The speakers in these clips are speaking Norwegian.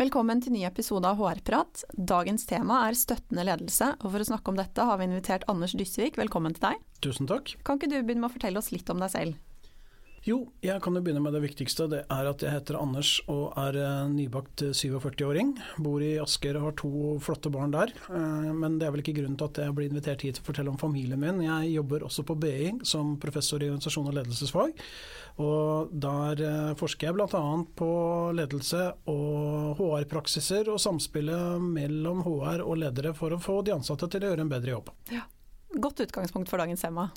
Velkommen til ny episode av HR-prat. Dagens tema er støttende ledelse, og for å snakke om dette har vi invitert Anders Dysvik. Velkommen til deg. Tusen takk. Kan ikke du begynne med å fortelle oss litt om deg selv? Jo, jeg kan jo begynne med det viktigste. Det er at jeg heter Anders og er eh, nybakt 47-åring. Bor i Asker og har to flotte barn der. Eh, men det er vel ikke grunnen til at jeg blir invitert hit til å fortelle om familien min. Jeg jobber også på BI som professor i organisasjon og ledelsesfag. Og der eh, forsker jeg bl.a. på ledelse og HR-praksiser og samspillet mellom HR og ledere for å få de ansatte til å gjøre en bedre jobb. Ja. Godt utgangspunkt for dagens tema.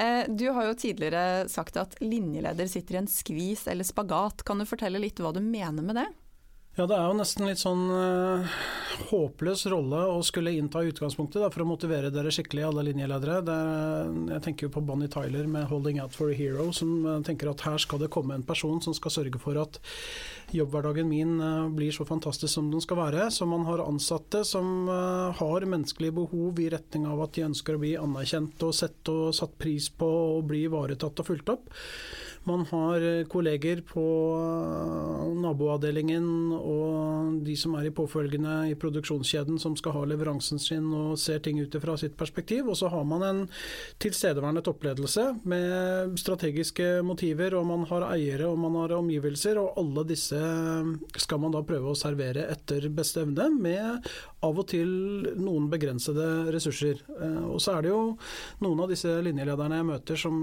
Eh, du har jo tidligere sagt at linjeleder sitter i en skvis eller spagat. Kan du fortelle litt hva du mener med det? Ja, det er jo nesten litt sånn uh, håpløs rolle å skulle innta utgangspunktet da, for å motivere dere skikkelig, alle linjeledere. Er, jeg tenker jo på Bonnie Tyler med 'Holding Out for a Hero', som uh, tenker at her skal det komme en person som skal sørge for at jobbhverdagen min uh, blir så fantastisk som den skal være. Så man har ansatte som har menneskelige behov i retning av at de ønsker å bli anerkjent og sett og satt pris på og bli ivaretatt og fulgt opp. Man har kolleger på naboavdelingen og de som er i påfølgende i produksjonskjeden som skal ha leveransen sin og ser ting ut fra sitt perspektiv. Og så har man en tilstedeværende toppledelse med strategiske motiver, og man har eiere og man har omgivelser, og alle disse skal man da prøve å servere etter beste evne, med av og til noen begrensede ressurser. Eh, og så er det jo noen av disse linjelederne jeg møter som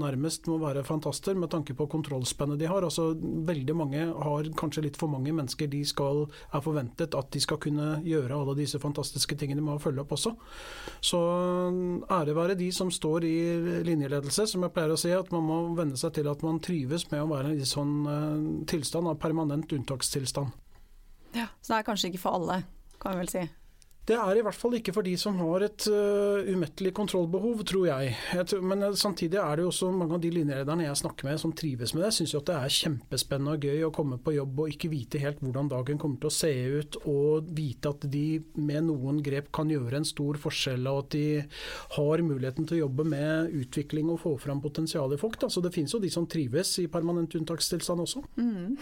nærmest må være fantaster med tanke på kontrollspennet de har. Altså Veldig mange har kanskje litt for mange mennesker de skal, er forventet at de skal kunne gjøre alle disse fantastiske tingene med å følge opp også. Så ære være de som står i linjeledelse, som jeg pleier å si, at man må venne seg til at man trives med å være i sånn uh, tilstand av permanent unntakstilstand. Ja, Så det er kanskje ikke for alle, kan vi vel si? Det er i hvert fall ikke for de som har et uh, umettelig kontrollbehov, tror jeg. tror, men uh, samtidig er det jo også mange av de linjelederne jeg snakker med som trives med det, syns jo at det er kjempespennende og gøy å komme på jobb og ikke vite helt hvordan dagen kommer til å se ut, og vite at de med noen grep kan gjøre en stor forskjell, og at de har muligheten til å jobbe med utvikling og få fram potensialet i folk. Da. Så det finnes jo de som trives i permanent unntakstilstand også. Mm.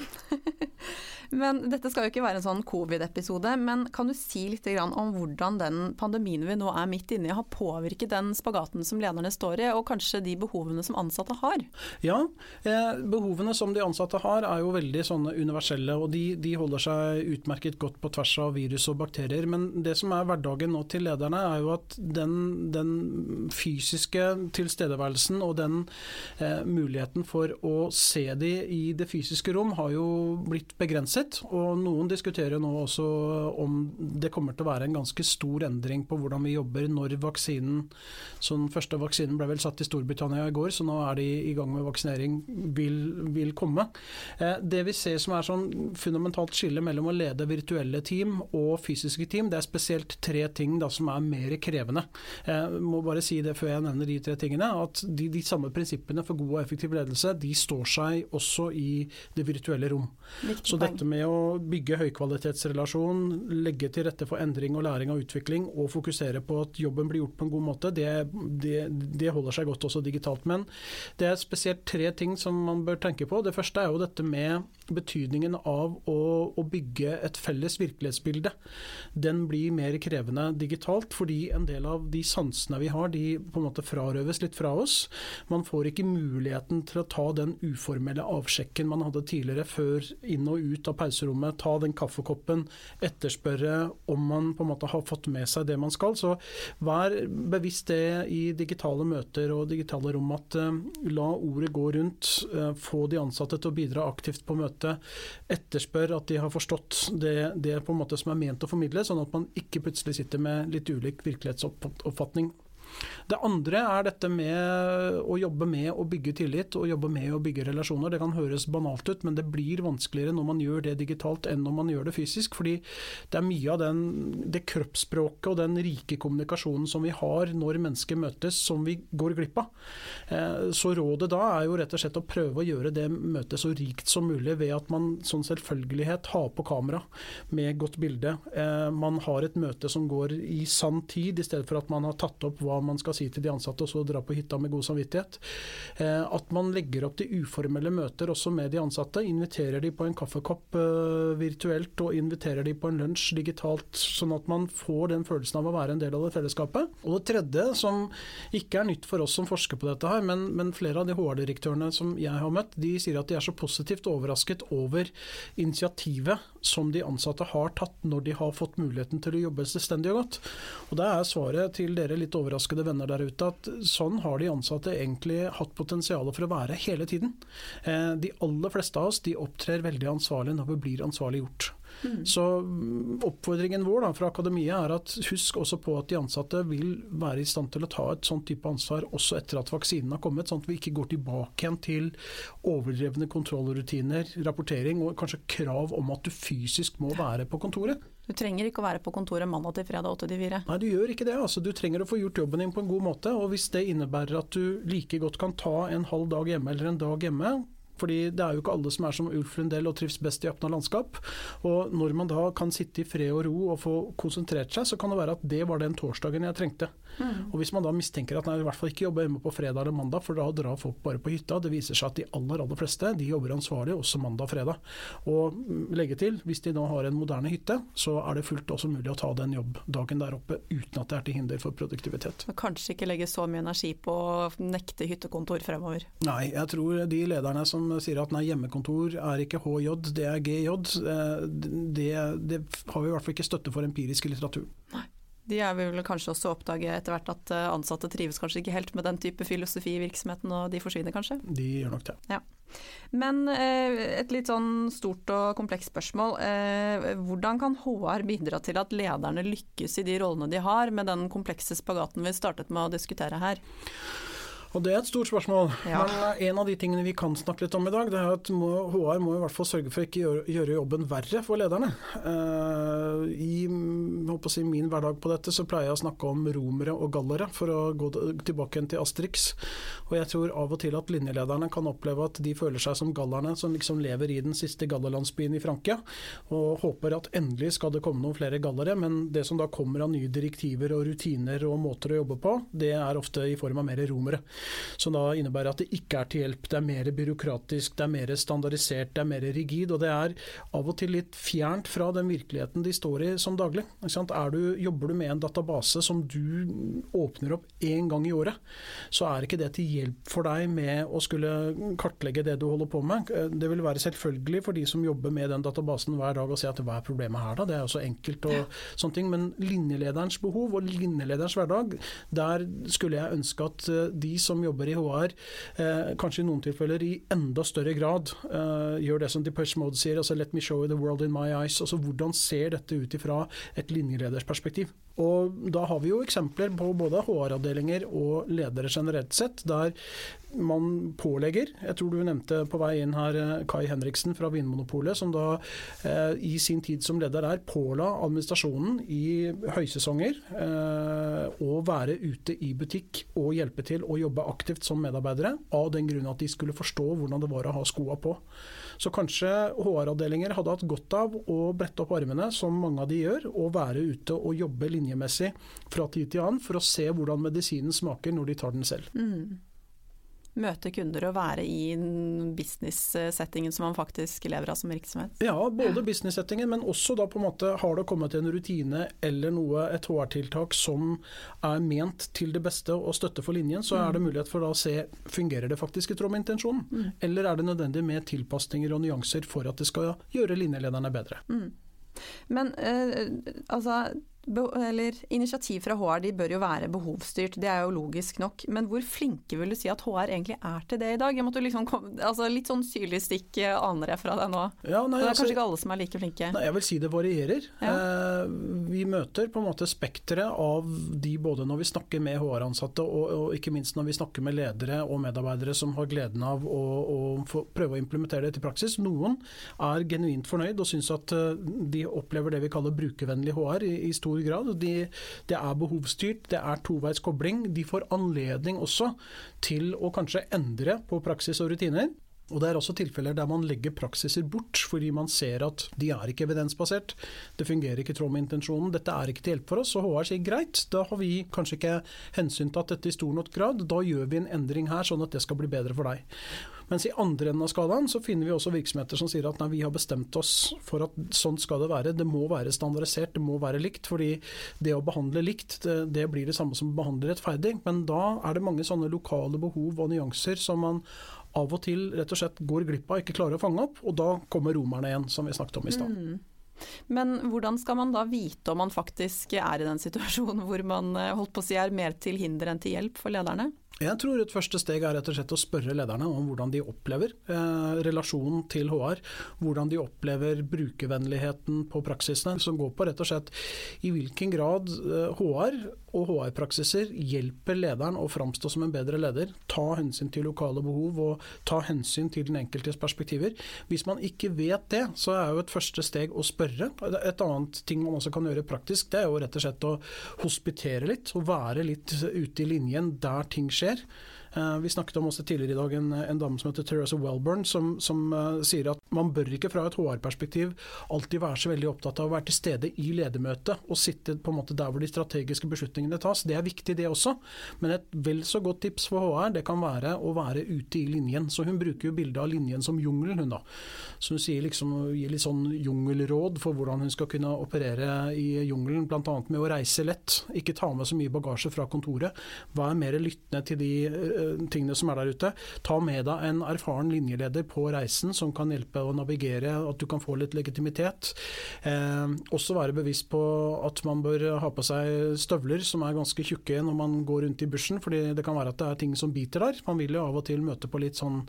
men dette skal jo ikke være en sånn covid-episode, men kan du si litt om hvordan den pandemien vi nå er midt inne i har påvirket den spagaten som lederne står i, og kanskje de behovene som ansatte har? Ja, eh, behovene som de ansatte har er jo veldig sånne universelle, og de, de, holder seg utmerket godt på tvers av virus og bakterier. Men det som er hverdagen nå til lederne, er jo at den, den fysiske tilstedeværelsen og den eh, muligheten for å se de i det fysiske rom har jo blitt begrenset. Og noen diskuterer nå også om det kommer til å være en ganske stor endring på hvordan vi jobber når vaksinen Så den første vaksinen ble vel satt i Storbritannia i går, så nå er de i gang med vaksinering, vil, vil komme. Eh, det vi ser som er sånn fundamentalt skille mellom å lede virtuelle team og fysiske team, det er spesielt tre ting da, som er mer krevende. Jeg må bare si det før jeg nevner de tre tingene, at de, de samme prinsippene for god og effektiv ledelse de står seg også i det virtuelle rom. Viktig så dette med å bygge høykvalitetsrelasjon, legge til rette for endring og læring og utvikling og fokusere på at jobben blir gjort på en god måte, det, det, det, holder seg godt også digitalt. Men det er spesielt tre ting som man bør tenke på. Det første er jo dette med betydningen av å, å bygge et felles virkelighetsbilde. Den blir mer krevende digitalt, fordi en del av de sansene vi har, de på en måte frarøves litt fra oss. Man får ikke muligheten til å ta den uformelle avsjekken man hadde tidligere, før inn og ut av pauserommet, ta den kaffekoppen, etterspørre om man på en måte har fått med seg det man skal. Så vær bevisst det i digitale møter og digitale rom, at uh, la ordet gå rundt. Uh, få de ansatte til å bidra aktivt på møtet. Etterspør at de har forstått det, det på en måte som er ment å formidle, sånn at man ikke plutselig sitter med litt ulik virkelighetsoppfatning. Det andre er dette med å jobbe med å bygge tillit og jobbe med å bygge relasjoner. Det kan høres banalt ut, men det blir vanskeligere når man gjør det digitalt enn når man gjør det fysisk. Fordi det er mye av den, det kroppsspråket og den rike kommunikasjonen som vi har når mennesker møtes, som vi går glipp av. Eh, så rådet da er jo rett og slett å prøve å gjøre det møtet så rikt som mulig ved at man sånn selvfølgelighet har på kamera med godt bilde. Eh, man har et møte som går i sann tid, i stedet for at man har tatt opp hva man skal si til de ansatte og så dra på hytta med god samvittighet. Eh, at man legger opp til uformelle møter også med de ansatte. Inviterer de på en kaffekopp uh, virtuelt og inviterer de på en lunsj digitalt, sånn at man får den følelsen av å være en del av det fellesskapet. Og det tredje, som ikke er nytt for oss som forsker på dette her, men, men flere av de HR-direktørene som jeg har møtt, de sier at de er så positivt overrasket over initiativet som de ansatte har tatt når de har fått muligheten til å jobbe selvstendig og godt. Og Da er svaret til dere litt overraskede venner der ute at sånn har de ansatte egentlig hatt potensial for å være hele tiden. Eh, de aller fleste av oss de opptrer veldig ansvarlig når vi blir ansvarlig gjort. Mm. Så mm, oppfordringen vår da, fra akademiet er at husk også på at de ansatte vil være i stand til å ta et sånt type ansvar også etter at vaksinen har kommet, sånn at vi ikke går tilbake igjen til overdrevne kontrollrutiner, rapportering og kanskje krav om at du fysisk må være på kontoret. Du trenger ikke å være på kontoret mandag til fredag 8 til 4. Nei, du gjør ikke det. Altså, du trenger å få gjort jobben din på en god måte. Og hvis det innebærer at du like godt kan ta en halv dag hjemme eller en dag hjemme, fordi det er jo ikke alle som er som Ulf Lundell og trives best i åpna landskap. Og når man da kan sitte i fred og ro og få konsentrert seg, så kan det være at det var den torsdagen jeg trengte. Mm. Og hvis man da mistenker at nei, i hvert fall ikke jobber hjemme på fredag eller mandag, for da drar folk bare på hytta. Det viser seg at de aller aller fleste de jobber ansvarlig også mandag og fredag. Og mm, legge til, hvis de nå har en moderne hytte, så er det fullt også mulig å ta den jobbdagen der oppe uten at det er til hinder for produktivitet. Og kanskje ikke legge så mye energi på å nekte hyttekontor fremover? Nei, jeg tror de lederne som sier at nei, hjemmekontor er ikke HJ, det er GJ. Eh, det, det har vi i hvert fall ikke støtte for empirisk litteratur. Nei. De er vel kanskje også oppdage etter hvert at eh, ansatte trives kanskje ikke helt med den type filosofi i virksomheten, og de forsvinner kanskje? De gjør nok det. Ja. Men eh, et litt sånn stort og komplekst spørsmål. hvordan kan HR bidra til at lederne lykkes i de rollene de har, med den komplekse spagaten vi startet med å diskutere her? Og Det er et stort spørsmål. Ja. Men eh, en av de tingene vi kan snakke litt om i dag, det er at må, HR må i hvert fall sørge for ikke gjøre, gjøre jobben verre for lederne. Uh, I si, min hverdag på dette så pleier jeg å snakke om romere og gallere, for å gå tilbake til Asterix. Og jeg tror av og til at linjelederne kan oppleve at de føler seg som gallerne som liksom lever i den siste gallerlandsbyen i Frankia, og håper at endelig skal det komme noen flere gallere. Men det som da kommer av nye direktiver og rutiner og måter å jobbe på, det er ofte i form av mer romere. Som da innebærer at det ikke er til hjelp. Det er mer byråkratisk, det er mer standardisert, det er mer rigid. Og det er av og til litt fjernt fra den virkeligheten de står i som daglig. Du, jobber du med en database som du åpner opp én gang i året, så er ikke det til hjelp for deg med å skulle kartlegge det du holder på med. Det vil være selvfølgelig for de som jobber med den databasen hver dag og si at hva er problemet her da, det er jo så enkelt og ja. sånne ting. Men linjelederens behov og linjelederens hverdag, der skulle jeg ønske at de de som jobber i HR, eh, kanskje i noen tilfeller i enda større grad eh, gjør det som Depeche Mode sier, altså 'let me show you the world in my eyes'. altså Hvordan ser dette ut ifra et linjeledersperspektiv? Og Da har vi jo eksempler på både HR-avdelinger og ledere generelt sett, der man pålegger Jeg tror du nevnte på vei inn her eh, Kai Henriksen fra Vinmonopolet, som da eh, i sin tid som leder der påla administrasjonen i høysesonger eh, å være ute i butikk og hjelpe til å jobbe aktivt som medarbeidere, av den grunn at de skulle forstå hvordan det var å ha skoa på. Så kanskje HR-avdelinger hadde hatt godt av å brette opp armene, som mange av de gjør, og være ute og jobbe linjemessig fra tid til annen for å se hvordan medisinen smaker når de tar den selv. Mm møte kunder og være i business-settingen som man faktisk lever av som virksomhet? Ja, både business-settingen, men også da på en måte har det kommet en rutine eller noe, et HR-tiltak som er ment til det beste og støtte for linjen, så er det mm. mulighet for da å se fungerer det faktisk i tråd med intensjonen, mm. eller er det nødvendig med tilpasninger og nyanser for at det skal gjøre linjelederne bedre. Mm. Men eh, altså eller Initiativ fra HR de bør jo være behovsstyrt, det er jo logisk nok. Men hvor flinke vil du si at HR egentlig er til det i dag? Jeg måtte liksom komme, altså Litt sånn syrlig stikk eh, aner jeg fra deg nå. Ja, nei, det er altså, kanskje ikke alle som er like flinke? Nei, jeg vil si det varierer. Ja. Eh, vi møter på en måte spekteret av de både når vi snakker med HR-ansatte og, og ikke minst når vi snakker med ledere og medarbeidere som har gleden av å, å få, prøve å implementere det til praksis. Noen er genuint fornøyd og syns at eh, de opplever det vi kaller brukervennlig HR i, i stor grad. De, det er behovsstyrt, det er toveis kobling. De får anledning også til å kanskje endre på praksis og rutiner. Og Det er også tilfeller der man legger praksiser bort fordi man ser at de er ikke evidensbasert. Det fungerer ikke i tråd med intensjonen. Dette er ikke til hjelp for oss. Og HR sier greit, da har vi kanskje ikke hensyntatt dette i stor nok grad. Da gjør vi en endring her, sånn at det skal bli bedre for deg. Mens i andre enden av skalaen så finner vi også virksomheter som sier at nei, vi har bestemt oss for at sånn skal det være. Det må være standardisert, det må være likt. fordi det å behandle likt, det, det blir det samme som å behandle rettferdig. Men da er det mange sånne lokale behov og nyanser som man av og til rett og slett går glipp av, ikke klarer å fange opp. Og da kommer romerne igjen, som vi snakket om i stad. Mm. Men hvordan skal man da vite om man faktisk er i den situasjonen hvor man eh, holdt på å si er mer til hinder enn til hjelp for lederne? Jeg tror et første steg er rett og slett å spørre lederne om hvordan de opplever eh, relasjonen til HR. Hvordan de opplever brukervennligheten på praksisene. Som går på rett og slett i hvilken grad eh, HR og HR-praksiser hjelper lederen å framstå som en bedre leder. Ta hensyn til lokale behov og ta hensyn til den enkeltes perspektiver. Hvis man ikke vet det, så er jo et første steg å spørre. Et annet ting man også kan gjøre praktisk, det er jo rett og slett å hospitere litt. Og være litt ute i linjen der ting skjer vi snakket om også tidligere i dag en, en dame som heter Teresa Welburn, som, som uh, sier at man bør ikke fra et HR-perspektiv alltid være så veldig opptatt av å være til stede i ledermøtet og sitte på en måte der hvor de strategiske beslutningene tas. Det er viktig det også, men et vel så godt tips for HR det kan være å være ute i linjen. Så Hun bruker jo bildet av linjen som jungelen, hun da. Så hun sier liksom, gir litt sånn jungelråd for hvordan hun skal kunne operere i jungelen, bl.a. med å reise lett. Ikke ta med så mye bagasje fra kontoret. Vær mer lyttende til de uh, tingene som er der ute. Ta med deg en erfaren linjeleder på reisen som kan hjelpe å navigere, at du kan få litt legitimitet. Eh, også være bevisst på at man bør ha på seg støvler som er ganske tjukke når man går rundt i bushen, fordi det kan være at det er ting som biter der. Man vil jo av og til møte på litt sånn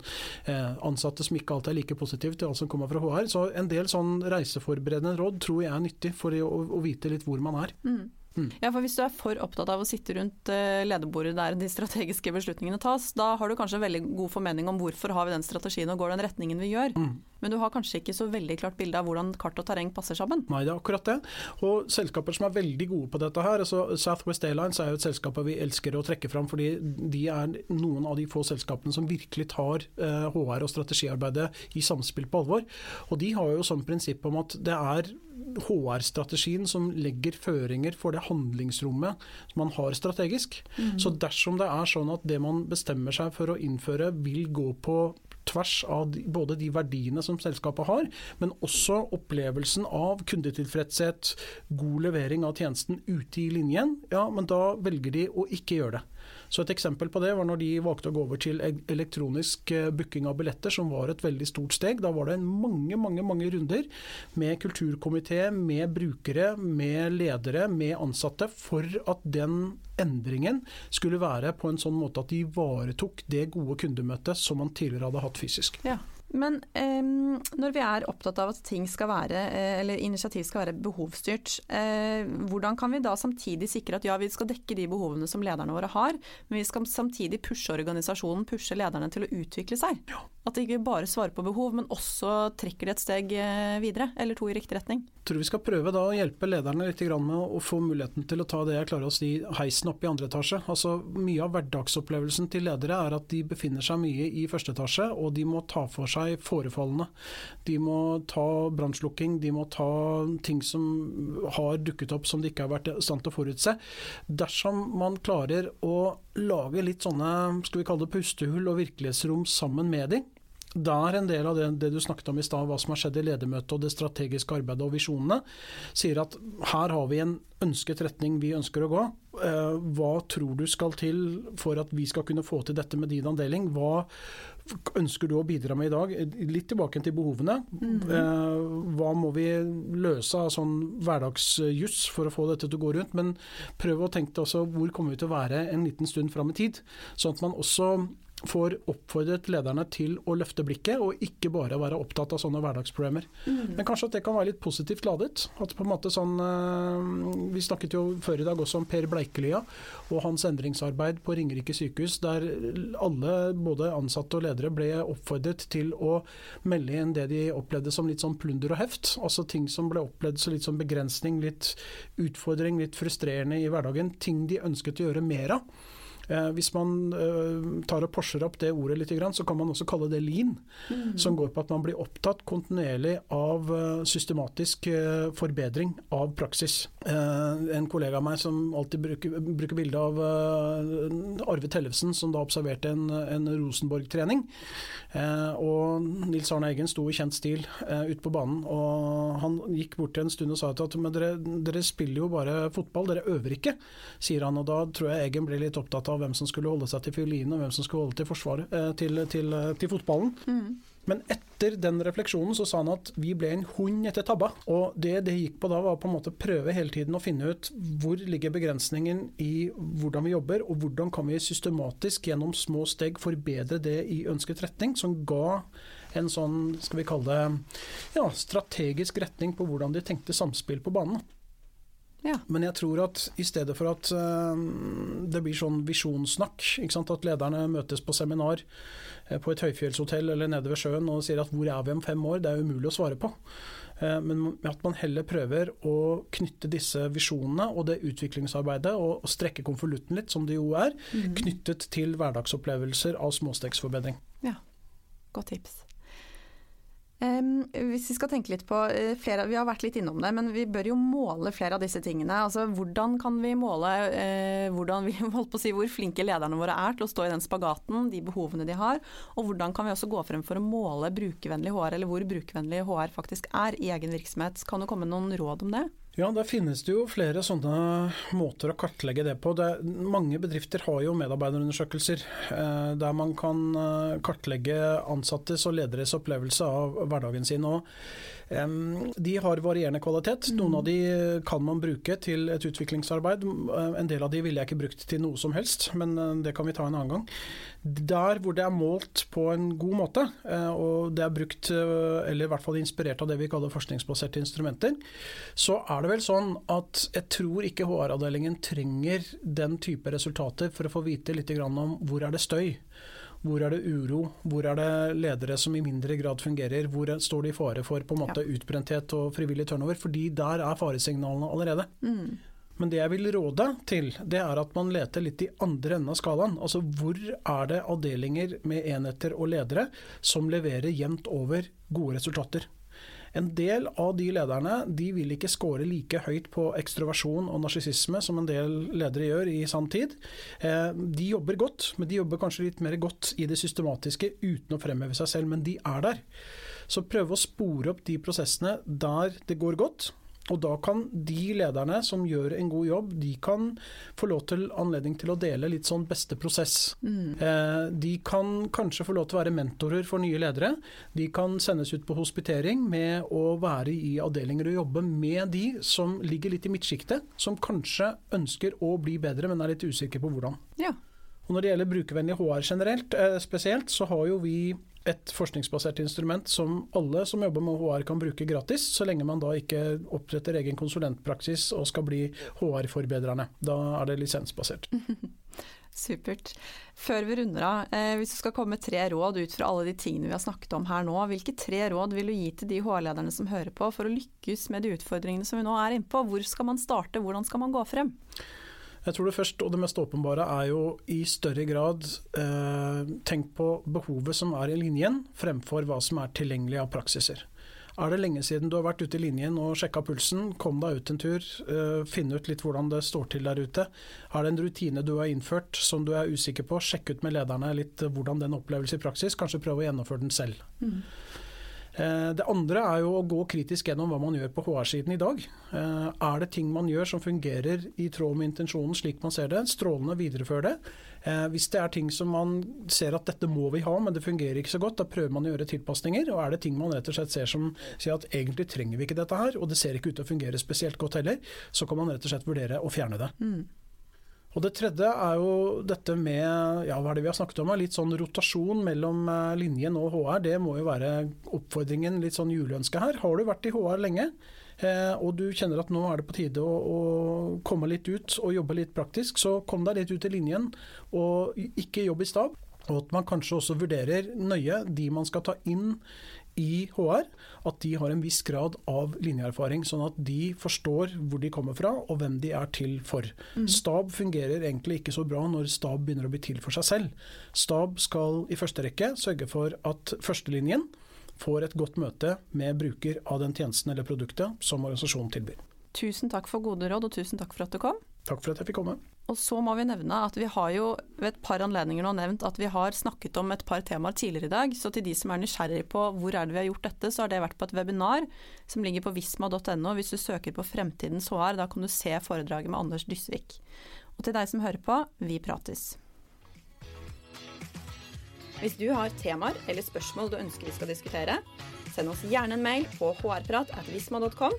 eh, ansatte som ikke alltid er like positive til alt som kommer fra HR. Så en del sånn reiseforberedende råd tror jeg er nyttig for å, å vite litt hvor man er. Mm. Mm. Ja, for Hvis du er for opptatt av å sitte rundt uh, lederbordet der de strategiske beslutningene tas, da har du kanskje en veldig god formening om hvorfor har vi den strategien og går den retningen vi gjør. Mm. Men du har kanskje ikke så veldig klart bilde av hvordan kart og terreng passer sammen? Nei, det er akkurat det. Og selskaper som er veldig gode på dette her, altså Southwest Airlines er jo et selskap vi elsker å trekke fram, fordi de er noen av de få selskapene som virkelig tar uh, eh, HR og strategiarbeidet i samspill på alvor. Og de har jo sånn prinsipp om at det er HR-strategien som legger føringer for det handlingsrommet som man har strategisk. Mm. Så dersom det er sånn at det man bestemmer seg for å innføre vil gå på tvers av både de verdiene som selskapet har, men også opplevelsen av kundetilfredshet, god levering av tjenesten ute i linjen, ja, men da velger de å ikke gjøre det. Så Et eksempel på det var når de valgte å gå over til elektronisk eh, booking av billetter, som var et veldig stort steg. Da var det mange mange, mange runder med kulturkomité, med brukere, med ledere, med ansatte, for at den endringen skulle være på en sånn måte at de ivaretok det gode kundemøtet som man tidligere hadde hatt fysisk. Ja. Men eh, når vi er opptatt av at ting skal være, eh, eller initiativ skal være behovsstyrt, eh, hvordan kan vi da samtidig sikre at ja, vi skal dekke de behovene som lederne våre har, men vi skal samtidig pushe organisasjonen, pushe lederne til å utvikle seg? Ja. At de ikke bare svarer på behov, men også trekker de et steg eh, videre, eller to i riktig retning. Jeg tror vi skal prøve da å hjelpe lederne litt med å få muligheten til å ta det jeg klarer å si heisen opp i andre etasje. Altså Mye av hverdagsopplevelsen til ledere er at de befinner seg mye i første etasje, og de må ta for seg forefallene. De må ta brannslukking, de må ta ting som har dukket opp som de ikke har vært i stand til å forutse. Dersom man klarer å lage litt sånne skal vi kalle det pustehull og virkelighetsrom sammen med dem, det er en del av det, det du snakket om i stad, hva som har skjedd i ledermøtet og det strategiske arbeidet og visjonene, sier at her har vi en ønsket retning vi ønsker å gå. Eh, hva tror du skal til for at vi skal kunne få til dette med din andeling? Hva ønsker du å bidra med i dag? Litt tilbake til behovene. Mm. Hva må vi løse av sånn hverdagsjuss for å få dette til å gå rundt? Men prøv å tenke deg også hvor kommer vi til å være en liten stund fram i tid? Sånn at man også får oppfordret lederne til å løfte blikket, og ikke bare være opptatt av sånne hverdagsproblemer. Mm. Men kanskje at det kan være litt positivt ladet. At på en måte sånn, eh, Vi snakket jo før i dag også om Per Bleikelia og hans endringsarbeid på Ringerike sykehus, der alle, både ansatte og ledere, ble oppfordret til å melde inn det de opplevde som litt sånn plunder og heft. Altså ting som ble opplevd som litt sånn begrensning, litt utfordring, litt frustrerende i hverdagen. Ting de ønsket å gjøre mer av. Eh, hvis man eh, tar og porser opp det ordet litt, så kan man også kalle det lean. Mm. Som går på at man blir opptatt kontinuerlig av eh, systematisk forbedring av praksis. En kollega av meg som alltid bruker, bruker bilde av Arve Tellefsen, som da observerte en, en Rosenborg-trening. Og Nils Arne Eggen sto i kjent stil ute på banen. og Han gikk bort til en stund og sa at dere, dere spiller jo bare fotball, dere øver ikke, sier han. og Da tror jeg Eggen ble litt opptatt av hvem som skulle holde seg til fiolinen og hvem som skulle holde til forsvaret, eh, til, til, eh, til fotballen. Mm. Men etter den refleksjonen så sa han at vi ble en hund etter tabba. Og det det gikk på da, var på en måte prøve hele tiden å finne ut hvor ligger begrensningen i hvordan vi jobber, og hvordan kan vi systematisk gjennom små steg forbedre det i ønsket retning, som ga en sånn, skal vi kalle det, ja, strategisk retning på hvordan de tenkte samspill på banen. Ja. Men jeg tror at i stedet for at uh, det blir sånn visjonssnakk, at lederne møtes på seminar uh, på et høyfjellshotell eller nede ved sjøen og sier at hvor er vi om fem år, det er umulig å svare på. Uh, men at man heller prøver å knytte disse visjonene og det utviklingsarbeidet, og, og strekke konvolutten litt, som det jo er, mm. knyttet til hverdagsopplevelser av småstegsforbedring. Ja, godt tips. Um, hvis vi skal tenke litt på uh, flere, Vi har vært litt innom det, men vi bør jo måle flere av disse tingene. Altså, hvordan kan vi måle uh, hvordan vi, holdt på å si, hvor flinke lederne våre er til å stå i den spagaten, de behovene de har, og hvordan kan vi også gå frem for å måle brukervennlig HR, eller hvor brukervennlig HR faktisk er i egen virksomhet. Kan du komme med noen råd om det? Ja, der finnes det jo flere sånne måter å kartlegge det på. Det, mange bedrifter har jo medarbeiderundersøkelser eh, der man kan eh, kartlegge ansattes og lederes opplevelse av hverdagen sin. og de har varierende kvalitet. Noen av de kan man bruke til et utviklingsarbeid. En del av de ville jeg ikke brukt til noe som helst, men eh, det kan vi ta en annen gang. Der hvor det er målt på en god måte, eh, og det er brukt, eh, eller i hvert fall inspirert av det vi kaller forskningsbaserte instrumenter, så er det vel sånn at jeg tror ikke HR-avdelingen trenger den type resultater for å få vite litt om hvor er det støy. Hvor er det uro? Hvor er det ledere som i mindre grad fungerer? Hvor står de i fare for på en måte ja. utbrenthet og frivillig turnover? Fordi der er faresignalene allerede. Mm. Men det jeg vil råde til, det er at man leter litt i andre enden av skalaen. Altså hvor er det avdelinger med enheter og ledere som leverer jevnt over gode resultater? En del av de lederne de vil ikke score like høyt på ekstroversjon og narsissisme som en del ledere gjør i sann tid. Eh, de jobber godt, men de jobber kanskje litt mer godt i det systematiske uten å fremheve seg selv, men de er der. Så prøve å spore opp de prosessene der det går godt, og da kan de lederne som gjør en god jobb, de kan få lov til anledning til å dele litt sånn beste prosess. Mm. Eh, de kan kanskje få lov til å være mentorer for nye ledere. De kan sendes ut på hospitering med å være i avdelinger og jobbe med de som ligger litt i midtsjiktet, som kanskje ønsker å bli bedre, men er litt usikre på hvordan. Ja. Og Når det gjelder brukervennlig HR generelt, eh, spesielt, så har jo vi et forskningsbasert instrument som alle som jobber med HR kan bruke gratis, så lenge man da ikke oppretter egen konsulentpraksis og skal bli HR-forbedrerne. Da er det lisensbasert. Supert. Før vi runder av, eh, hvis du skal komme med tre råd ut fra alle de tingene vi har snakket om her nå, hvilke tre råd vil du gi til de HR-lederne som hører på, for å lykkes med de utfordringene som vi nå er inne på? Hvor skal man starte, hvordan skal man gå frem? Jeg tror det første og det mest åpenbare er jo i større grad eh, tenk på behovet som er i linjen, fremfor hva som er tilgjengelig av praksiser. Er det lenge siden du har vært ute i linjen og sjekka pulsen, kom deg ut en tur, eh, finn ut litt hvordan det står til der ute. Er det en rutine du har innført som du er usikker på, sjekk ut med lederne litt hvordan den oppleves i praksis, kanskje prøve å gjennomføre den selv. Mm. Eh, det andre er jo å gå kritisk gjennom hva man gjør på HR-siden i dag. Eh, er det ting man gjør som fungerer i tråd med intensjonen slik man ser det? Strålende viderefør det. Eh, hvis det er ting som man ser at dette må vi ha, men det fungerer ikke så godt, da prøver man å gjøre tilpasninger. Og er det ting man rett og slett ser som sier at egentlig trenger vi ikke dette her, og det ser ikke ut til å fungere spesielt godt heller, så kan man rett og slett vurdere å fjerne det. Mm. Og Det tredje er jo dette med ja, hva er det vi har snakket om, litt sånn rotasjon mellom eh, linjen og HR. Det må jo være oppfordringen, litt sånn juleønske her. Har du vært i HR lenge, eh, og du kjenner at nå er det på tide å, å, komme litt ut og jobbe litt praktisk, så kom deg litt ut i linjen, og ikke jobb i stab. Og at man kanskje også vurderer nøye de man skal ta inn i HR at de har en viss grad av linjeerfaring, sånn at de forstår hvor de kommer fra og hvem de er til for. Mm. Stab fungerer egentlig ikke så bra når stab begynner å bli til for seg selv. Stab skal i første rekke sørge for at førstelinjen får et godt møte med bruker av den tjenesten eller produktet som organisasjonen tilbyr. Tusen takk for gode råd, og tusen takk for at du kom. Takk for at jeg fikk komme. Og så må vi nevne at vi har jo ved et par anledninger nå nevnt at vi har snakket om et par temaer tidligere i dag. Så til de som er nysgjerrig på hvor er det vi har gjort dette, så har det vært på et webinar som ligger på visma.no. Hvis du søker på Fremtidens HR, da kan du se foredraget med Anders Dysvik. Og til deg som hører på, vi prates. Hvis du har temaer eller spørsmål du ønsker vi skal diskutere, send oss gjerne en mail på hrprat.visma.com.